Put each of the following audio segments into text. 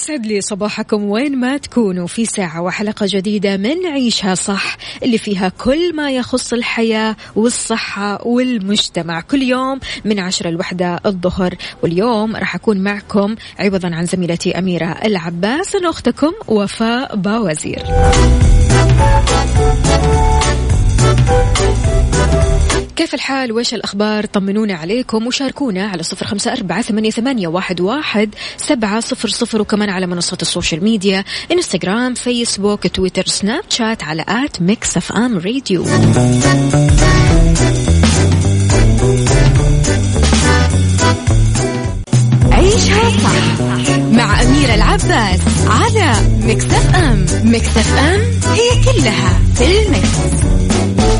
ويسعد لي صباحكم وين ما تكونوا في ساعة وحلقة جديدة من عيشها صح اللي فيها كل ما يخص الحياة والصحة والمجتمع. كل يوم من عشرة الوحدة الظهر واليوم راح أكون معكم عوضا عن زميلتي أميرة العباس أختكم وفاء باوزير. كيف الحال؟ وش الأخبار؟ طمنونا عليكم وشاركونا على صفر خمسة أربعة ثمانية, واحد سبعة صفر صفر وكمان على منصات ال social media إنستغرام فيسبوك تويتر سناب شات على at Mix FM Radio. عيشها صح مع أميرة العباس على Mix FM. Mix FM هي كلها في ال mix.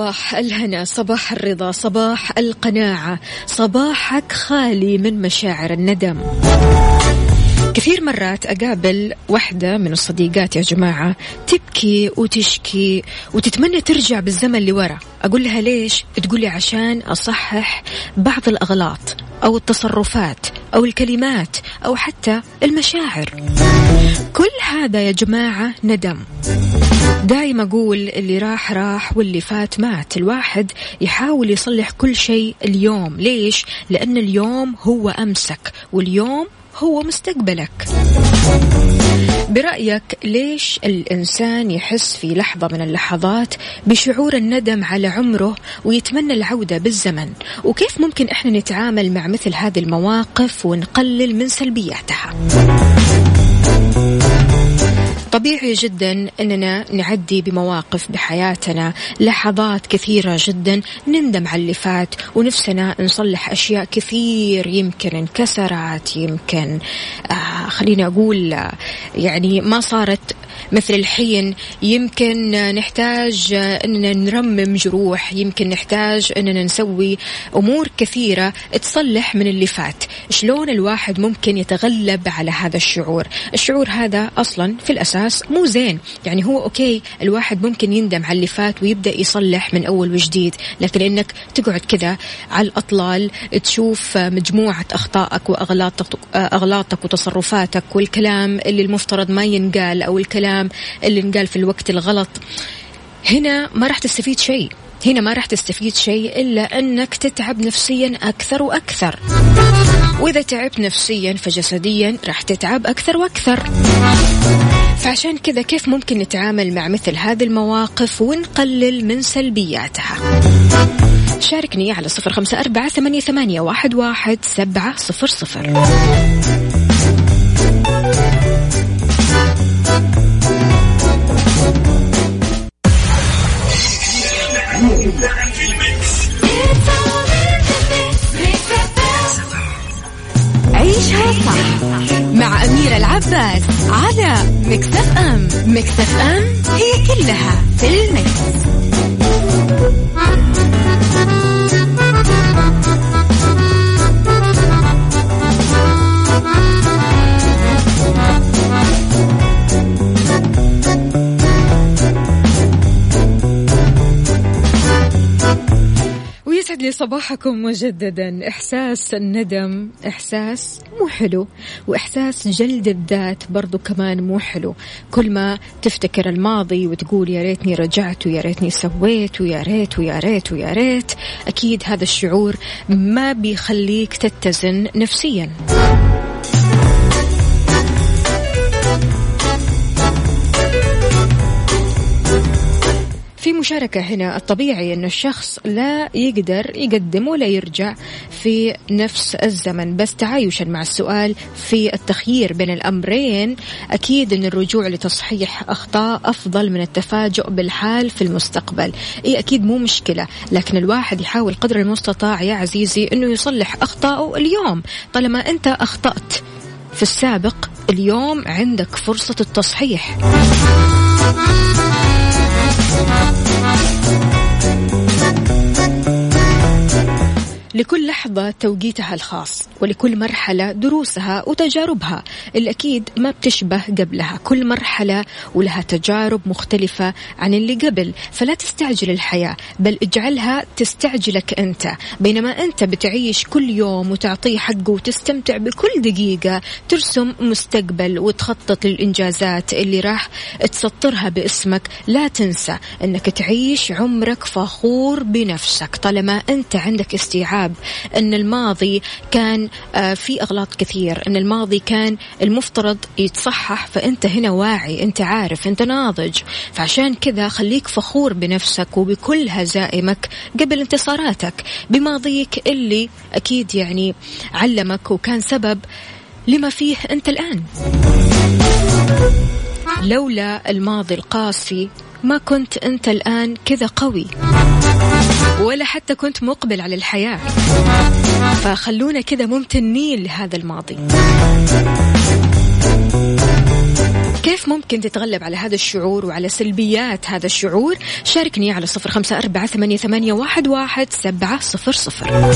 صباح الهنا صباح الرضا صباح القناعة صباحك خالي من مشاعر الندم. كثير مرات أقابل واحدة من الصديقات يا جماعة تبكي وتشكي وتتمنى ترجع بالزمن لورا أقول لها ليش؟ تقولي عشان أصحح بعض الأغلاط أو التصرفات أو الكلمات أو حتى المشاعر. كل هذا يا جماعة ندم. دايما أقول اللي راح راح واللي فات مات. الواحد يحاول يصلح كل شيء اليوم. ليش؟ لأن اليوم هو أمسك واليوم هو مستقبلك. برأيك ليش الإنسان يحس في لحظة من اللحظات بشعور الندم على عمره ويتمنى العودة بالزمن؟ وكيف ممكن إحنا نتعامل مع مثل هذه المواقف ونقلل من سلبياتها؟ طبيعي جدا أننا نعدي بمواقف بحياتنا لحظات كثيرة جدا نندم على اللي فات ونفسنا نصلح أشياء كثير يمكن انكسرت يمكن آه خليني أقول آه يعني ما صارت مثل الحين. يمكن نحتاج أننا نرمم جروح يمكن نحتاج أننا نسوي أمور كثيرة تصلح من اللي فات شلون الواحد ممكن يتغلب على هذا الشعور؟ الشعور هذا أصلا في الاساس مو زين. يعني هو أوكي الواحد ممكن يندم على اللي فات ويبدأ يصلح من أول وجديد لكن إنك تقعد كذا على الأطلال تشوف مجموعة أخطائك وأغلاطك أغلاطك وتصرفاتك والكلام اللي المفترض ما ينقال أو الكلام اللي انقال في الوقت الغلط. هنا ما راح تستفيد شيء. هنا ما راح تستفيد شيء إلا أنك تتعب نفسيا أكثر وأكثر. وإذا تعبت نفسيا فجسديا راح تتعب أكثر وأكثر. فعشان كذا كيف ممكن نتعامل مع مثل هذه المواقف ونقلل من سلبياتها؟ شاركني على صفر خمسة أربعة ثمانية, واحد سبعة صفر صفر. عيشها صح مع أميرة العباس على مكتف أم مكتف أم هي كلها في المكس. لي صباحكم مجددا إحساس الندم إحساس مو حلو وإحساس جلد الذات برضو كمان مو حلو. كل ما تفتكر الماضي وتقول يا ريتني رجعت ويا ريتني سويت ويا ريت ويا ريت ويا ريت أكيد هذا الشعور ما بيخليك تتزن نفسيا. في مشاركة هنا الطبيعي أن الشخص لا يقدر يقدم ولا يرجع في نفس الزمن. بس تعايشا مع السؤال في التخيير بين الأمرين أكيد أن الرجوع لتصحيح أخطاء أفضل من التفاجؤ بالحال في المستقبل. إيه أكيد مو مشكلة لكن الواحد يحاول قدر المستطاع يا عزيزي أنه يصلح أخطاءه اليوم. طالما أنت أخطأت في السابق اليوم عندك فرصة التصحيح. لكل لحظة توقيتها الخاص ولكل مرحلة دروسها وتجاربها. الأكيد ما بتشبه قبلها. كل مرحلة ولها تجارب مختلفة عن اللي قبل. فلا تستعجل الحياة بل اجعلها تستعجلك أنت. بينما أنت بتعيش كل يوم وتعطيه حقه وتستمتع بكل دقيقة ترسم مستقبل وتخطط للإنجازات اللي راح تسطرها باسمك. لا تنسى أنك تعيش عمرك فخور بنفسك. طالما أنت عندك استيعاب الشباب أن الماضي كان آه، في أغلاط كثير أن الماضي كان المفترض يتصحح فأنت هنا واعي أنت عارف أنت ناضج. فعشان كذا خليك فخور بنفسك وبكل هزائمك قبل انتصاراتك بماضيك اللي أكيد يعني علمك وكان سبب لما فيه أنت الآن. لولا الماضي القاسي ما كنت أنت الآن كذا قوي. ولا حتى كنت مقبل على الحياة. فخلونا كذا ممتنين لهذا الماضي. كيف ممكن تتغلب على هذا الشعور وعلى سلبيات هذا الشعور؟ شاركني على صفر خمسة أربعة ثمانية, واحد سبعة صفر صفر.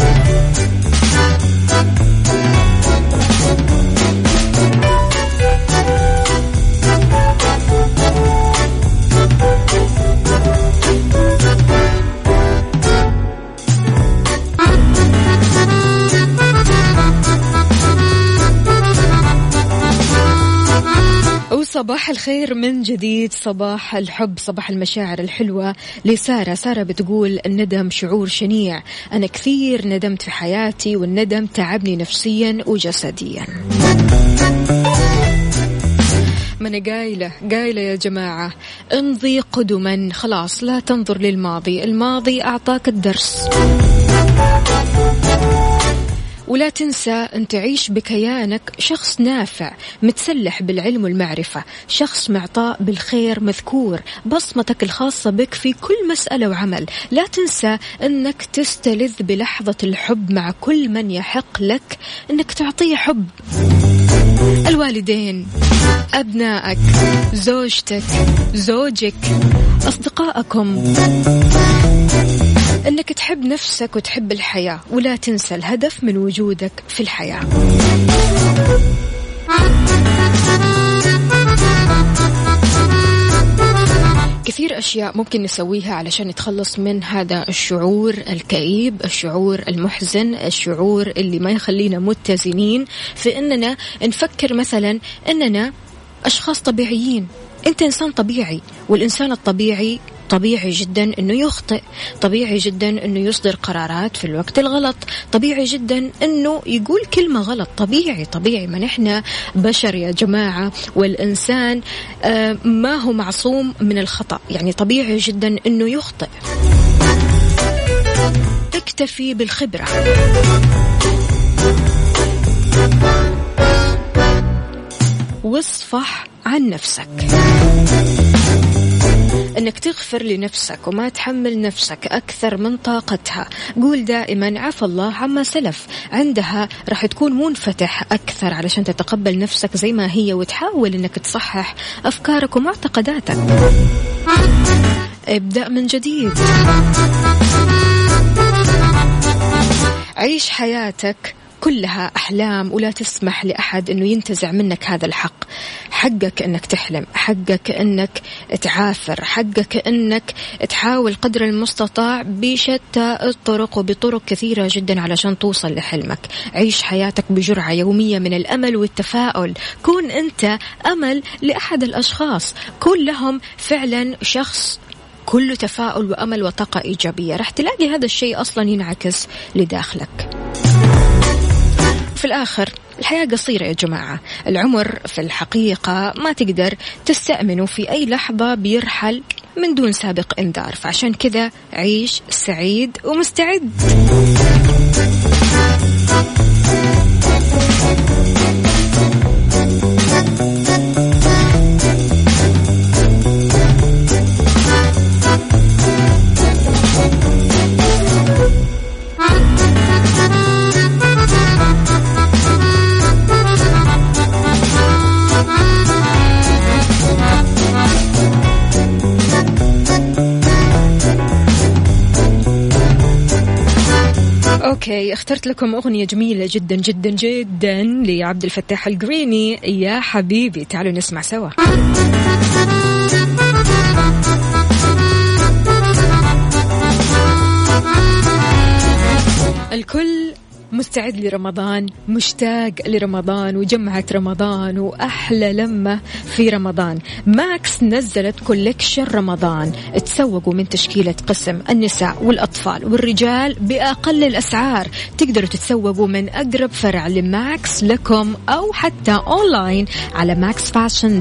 صباح الخير من جديد صباح الحب صباح المشاعر الحلوة لسارة. سارة بتقول الندم شعور شنيع. أنا كثير ندمت في حياتي والندم تعبني نفسيا وجسديا. ما أنا قايلة قايلة يا جماعة امضي قدما. خلاص لا تنظر للماضي. الماضي أعطاك الدرس. ولا تنسى أن تعيش بكيانك شخص نافع متسلح بالعلم والمعرفة شخص معطاء بالخير مذكور بصمتك الخاصة بك في كل مسألة وعمل. لا تنسى أنك تستلذ بلحظة الحب مع كل من يحق لك أنك تعطيه حب. الوالدين أبنائك زوجتك زوجك أصدقائكم. أنك تحب نفسك وتحب الحياة ولا تنسى الهدف من وجودك في الحياة. كثير أشياء ممكن نسويها علشان نتخلص من هذا الشعور الكئيب الشعور المحزن الشعور اللي ما يخلينا متزنين في أننا نفكر مثلا أننا أشخاص طبيعيين. أنت إنسان طبيعي والإنسان الطبيعي طبيعي جدا إنه يخطئ طبيعي جدا إنه يصدر قرارات في الوقت الغلط طبيعي جدا إنه يقول كلمة غلط. طبيعي طبيعي. ما نحن بشر يا جماعة والإنسان آه، ما هو معصوم من الخطأ. يعني طبيعي جدا إنه يخطئ. اكتفي بالخبرة. واصفح عن نفسك. إنك تغفر لنفسك وما تحمل نفسك أكثر من طاقتها. قول دائما عفى الله عما سلف. عندها راح تكون منفتح أكثر علشان تتقبل نفسك زي ما هي وتحاول إنك تصحح أفكارك ومعتقداتك. ابدأ من جديد. عيش حياتك كلها أحلام ولا تسمح لأحد أنه ينتزع منك هذا الحق. حقك أنك تحلم حقك أنك تعافر حقك أنك تحاول قدر المستطاع بشتى الطرق وبطرق كثيرة جدا علشان توصل لحلمك. عيش حياتك بجرعة يومية من الأمل والتفاؤل. كون أنت أمل لأحد الأشخاص. كن لهم فعلا شخص كله تفاؤل وأمل وطاقة إيجابية. راح تلاقي هذا الشيء أصلا ينعكس لداخلك. في الآخر الحياة قصيرة يا جماعة. العمر في الحقيقة ما تقدر تستأمنه في أي لحظة بيرحل من دون سابق إنذار. فعشان كذا عيش سعيد ومستعد. Okay اخترت لكم أغنية جميلة جدا جدا جدا لعبد الفتاح القريني. يا حبيبي تعالوا نسمع سوا. الكل مستعد لرمضان مشتاق لرمضان وجمعة رمضان وأحلى لمة في رمضان. Max نزلت collection رمضان. تسوقوا من تشكيلة قسم النساء والأطفال والرجال بأقل الأسعار. تقدروا تتسوقوا من أقرب فرع ل Max لكم أو حتى أونلاين على Max Fashion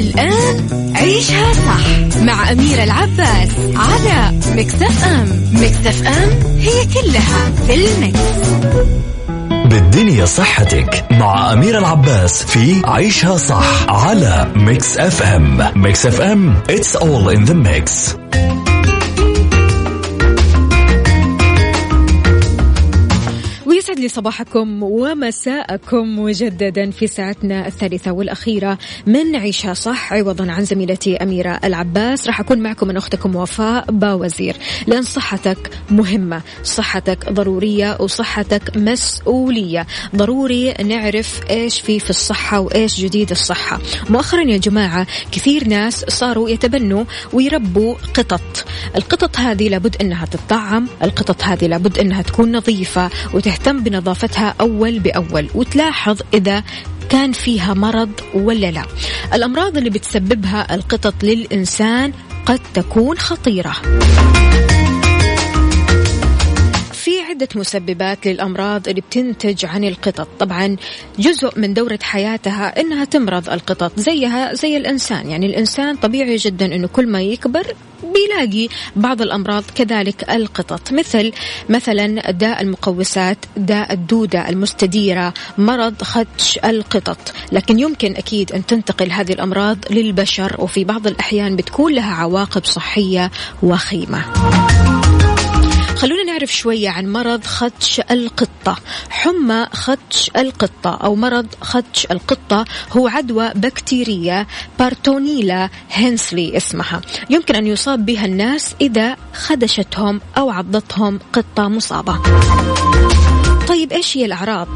الآن عيشها صح مع أميرة العباس على مكتف أم مكتف أم هي كلها في المكس. بالدنيا صحتك مع أمير العباس في عيشها صح على ميكس اف ام ميكس اف ام it's all in the mix. لي صباحكم ومساءكم مجددا في ساعتنا الثالثة والأخيرة من عيشها صح؟ عوضا عن زميلتي أميرة العباس. راح أكون معكم من أختكم وفاء باوزير. لأن صحتك مهمة صحتك ضرورية وصحتك مسؤولية. ضروري نعرف إيش في في الصحة وإيش جديد الصحة. مؤخرا يا جماعة كثير ناس صاروا يتبنوا ويربوا قطط. القطط هذه لابد أنها تطعم القطط هذه لابد أنها تكون نظيفة وتهتم بنظافتها أول بأول وتلاحظ إذا كان فيها مرض ولا لا. الأمراض اللي بتسببها القطط للإنسان قد تكون خطيرة. عدة مسببات للأمراض اللي بتنتج عن القطط. طبعا جزء من دورة حياتها أنها تمرض القطط زيها زي الإنسان. يعني الإنسان طبيعي جدا أنه كل ما يكبر بيلاقي بعض الأمراض كذلك القطط. مثل مثلا داء المقوسات داء الدودة المستديرة مرض خدش القطط. لكن يمكن أكيد أن تنتقل هذه الأمراض للبشر وفي بعض الأحيان بتكون لها عواقب صحية وخيمة. خلونا نعرف شوية عن مرض خدش القطة. حمى خدش القطة أو مرض خدش القطة هو عدوى بكتيرية بارتونيلا هنسلي اسمها. يمكن أن يصاب بها الناس إذا خدشتهم أو عضتهم قطة مصابة. طيب إيش هي الأعراض؟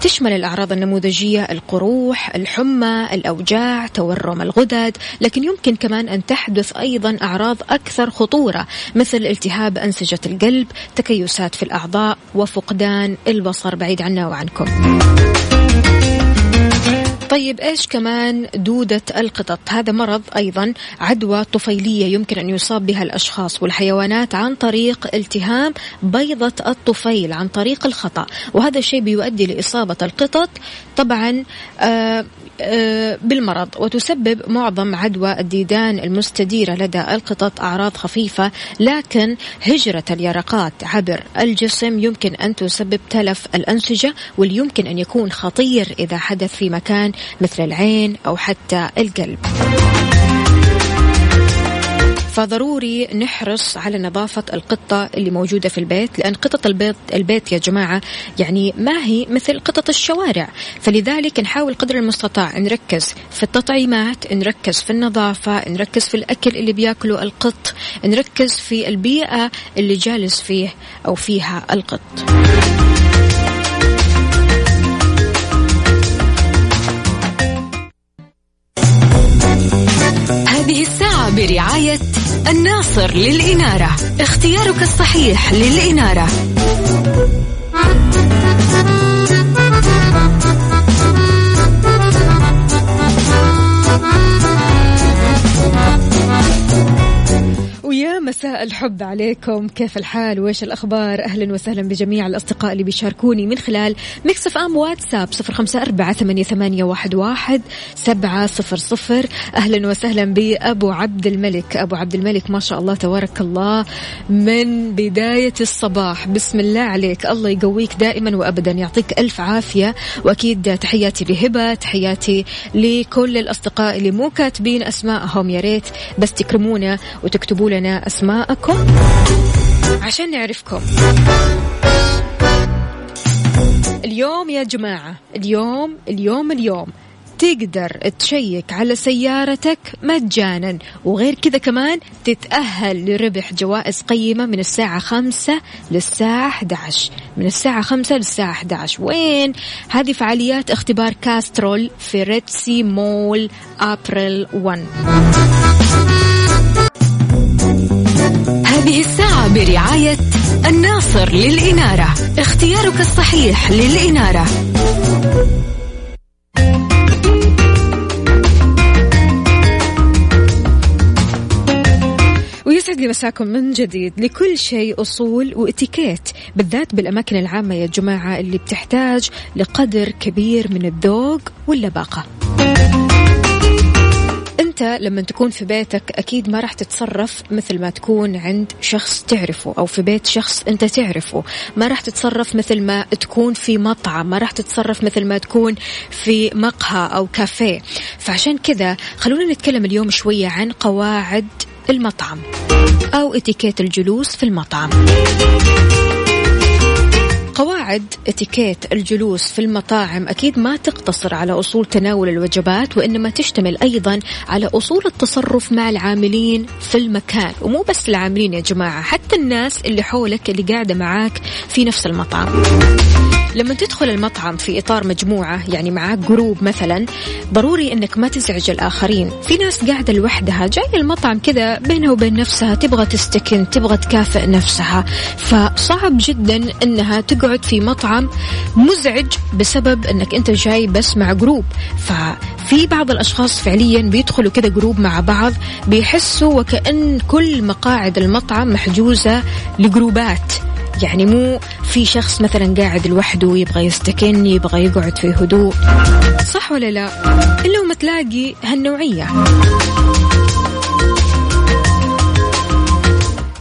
تشمل الأعراض النموذجية القروح الحمى الأوجاع تورم الغدد لكن يمكن كمان أن تحدث أيضا أعراض أكثر خطورة مثل التهاب أنسجة القلب تكيسات في الأعضاء وفقدان البصر بعيد عنا وعنكم طيب إيش كمان دودة القطط؟ هذا مرض أيضا عدوى طفيلية يمكن أن يصاب بها الأشخاص والحيوانات عن طريق التهام بيضة الطفيل عن طريق الخطأ. وهذا الشيء بيؤدي لإصابة القطط. طبعا آه، بالمرض وتسبب معظم عدوى الديدان المستديرة لدى القطط أعراض خفيفة لكن هجرة اليرقات عبر الجسم يمكن أن تسبب تلف الأنسجة واللي يمكن أن يكون خطير إذا حدث في مكان مثل العين أو حتى القلب. فضروري نحرص على نظافة القطة اللي موجودة في البيت لأن قطط البيت البيت يا جماعة يعني ما هي مثل قطط الشوارع. فلذلك نحاول قدر المستطاع نركز في التطعيمات نركز في النظافة نركز في الأكل اللي بياكله القط نركز في البيئة اللي جالس فيه أو فيها القط. هذه الساعة برعاية الناصر للإنارة. اختيارك الصحيح للإنارة. مساء الحب عليكم. كيف الحال؟ وإيش الأخبار؟ أهلا وسهلا بجميع الأصدقاء اللي بيشاركوني من خلال ميكس اف ام واتساب صفر أربعة ثمانية, ثمانية واحد, واحد سبعة صفر صفر. أهلا وسهلا بأبو عبد الملك. أبو عبد الملك ما شاء الله تبارك الله من بداية الصباح. بسم الله عليك. الله يقويك دائما وابدا يعطيك ألف عافية. وأكيد تحياتي لهبة تحياتي لكل الأصدقاء اللي مو كاتبين اسمائهم يا ريت بس تكرمونا وتكتبوا لنا أسماءكم عشان نعرفكم. اليوم يا جماعة اليوم اليوم اليوم. تقدر تشيك على سيارتك مجانا وغير كذا كمان تتأهل لربح جوائز قيمة من الساعة خمسة للساعة 11 من الساعة خمسة للساعة 11 وين؟ هذه فعاليات اختبار كاسترول في ريتسي مول أبريل 1 هذه الساعة برعاية الناصر للإنارة. اختيارك الصحيح للإنارة. ويسعد لي مساكم من جديد لكل شيء أصول وإتيكيت بالذات بالأماكن العامة يا جماعة اللي بتحتاج لقدر كبير من الذوق واللباقة. أنت لما تكون في بيتك أكيد ما راح تتصرف مثل ما تكون عند شخص تعرفه أو في بيت شخص أنت تعرفه. ما راح تتصرف مثل ما تكون في مطعم ما راح تتصرف مثل ما تكون في مقهى أو كافيه. فعشان كذا خلونا نتكلم اليوم شوية عن قواعد المطعم أو إتيكيت الجلوس في المطعم. قواعد اتيكيت الجلوس في المطاعم أكيد ما تقتصر على أصول تناول الوجبات وإنما تشتمل أيضا على أصول التصرف مع العاملين في المكان ومو بس العاملين يا جماعة حتى الناس اللي حولك اللي قاعدة معاك في نفس المطعم. لما تدخل المطعم في إطار مجموعة يعني معاك جروب مثلا ضروري أنك ما تزعج الآخرين. في ناس قاعدة لوحدها جاية المطعم كذا بينها وبين نفسها تبغى تستكن تبغى تكافئ نفسها. فصعب جدا أنها تقعد في مطعم مزعج بسبب أنك أنت جاي بس مع جروب ففي بعض الأشخاص فعليا بيدخلوا كذا جروب مع بعض بيحسوا وكأن كل مقاعد المطعم محجوزة لجروبات. يعني مو في شخص مثلا قاعد لوحده يبغى يستكن يبغى يقعد في هدوء. صح ولا لا؟ إلا وما تلاقي هالنوعية.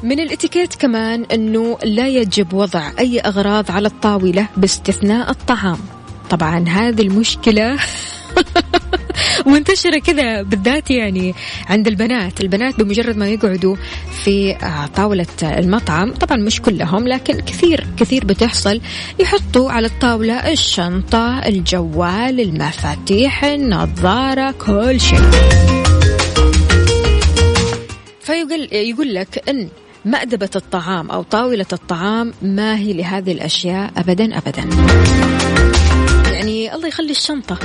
من الإتيكيت كمان إنه لا يجب وضع أي أغراض على الطاولة باستثناء الطعام. طبعا هذه المشكلة منتشرة كذا بالذات يعني عند البنات. البنات بمجرد ما يقعدوا في آه، طاولة المطعم طبعا مش كلهم لكن كثير كثير بتحصل. يحطوا على الطاولة الشنطة الجوال المفاتيح النظارة كل شيء. فيقول يقول لك إن مأدبة الطعام أو طاولة الطعام ما هي لهذه الأشياء أبدا أبدا. يعني الله يخلي الشنطة.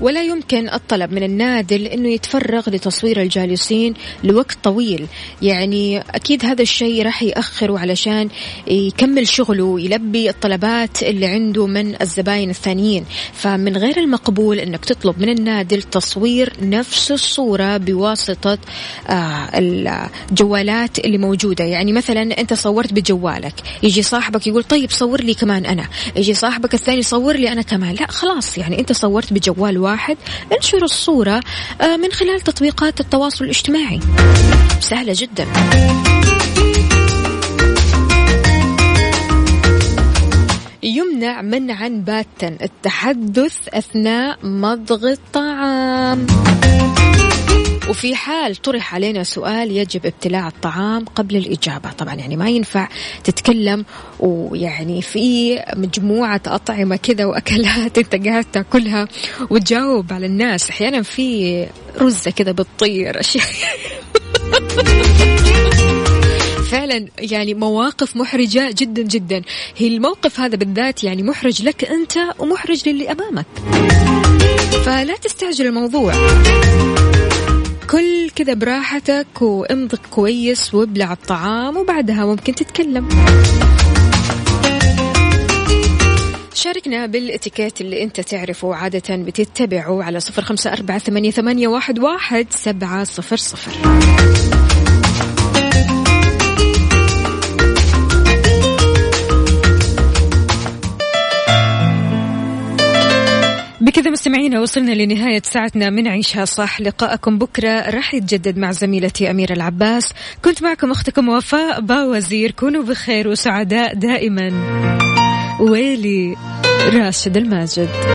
ولا يمكن الطلب من النادل أنه يتفرغ لتصوير الجالسين لوقت طويل. يعني أكيد هذا الشيء راح يأخره علشان يكمل شغله ويلبي الطلبات اللي عنده من الزباين الثانيين. فمن غير المقبول أنك تطلب من النادل تصوير نفس الصورة بواسطة آه الجوالات اللي موجودة. يعني مثلا أنت صورت بجوالك يجي صاحبك يقول طيب صور لي كمان أنا. يجي صاحبك الثاني صور لي أنا كمان. لا خلاص يعني أنت صورت بجوال واحد انشر الصورة آه من خلال تطبيقات التواصل الاجتماعي. سهلة جدا. يمنع منعا باتا التحدث أثناء مضغ الطعام. وفي حال طرح علينا سؤال يجب ابتلاع الطعام قبل الإجابة. طبعا يعني ما ينفع تتكلم ويعني في مجموعة أطعمة كذا وأكلات أنت قاعد تأكلها وتجاوب على الناس. أحيانا في رزة كذا بتطير. أشياء. فعلا يعني مواقف محرجة جدا جدا. هي الموقف هذا بالذات يعني محرج لك أنت ومحرج للي أمامك. فلا تستعجل الموضوع. كذا براحتك وامضغ كويس وابلع الطعام وبعدها ممكن تتكلم. شاركنا بالاتيكيت اللي انت تعرفه عادة بتتبعه على صفر خمسة أربعة ثمانية, واحد سبعة صفر صفر. بكذا مستمعينا وصلنا لنهاية ساعتنا. من عيشها صح لقاءكم بكرة. راح يتجدد مع زميلتي أميرة العباس. كنت معكم أختكم وفاء. باوزير كونوا بخير وسعداء دائما. ويلي راشد الماجد.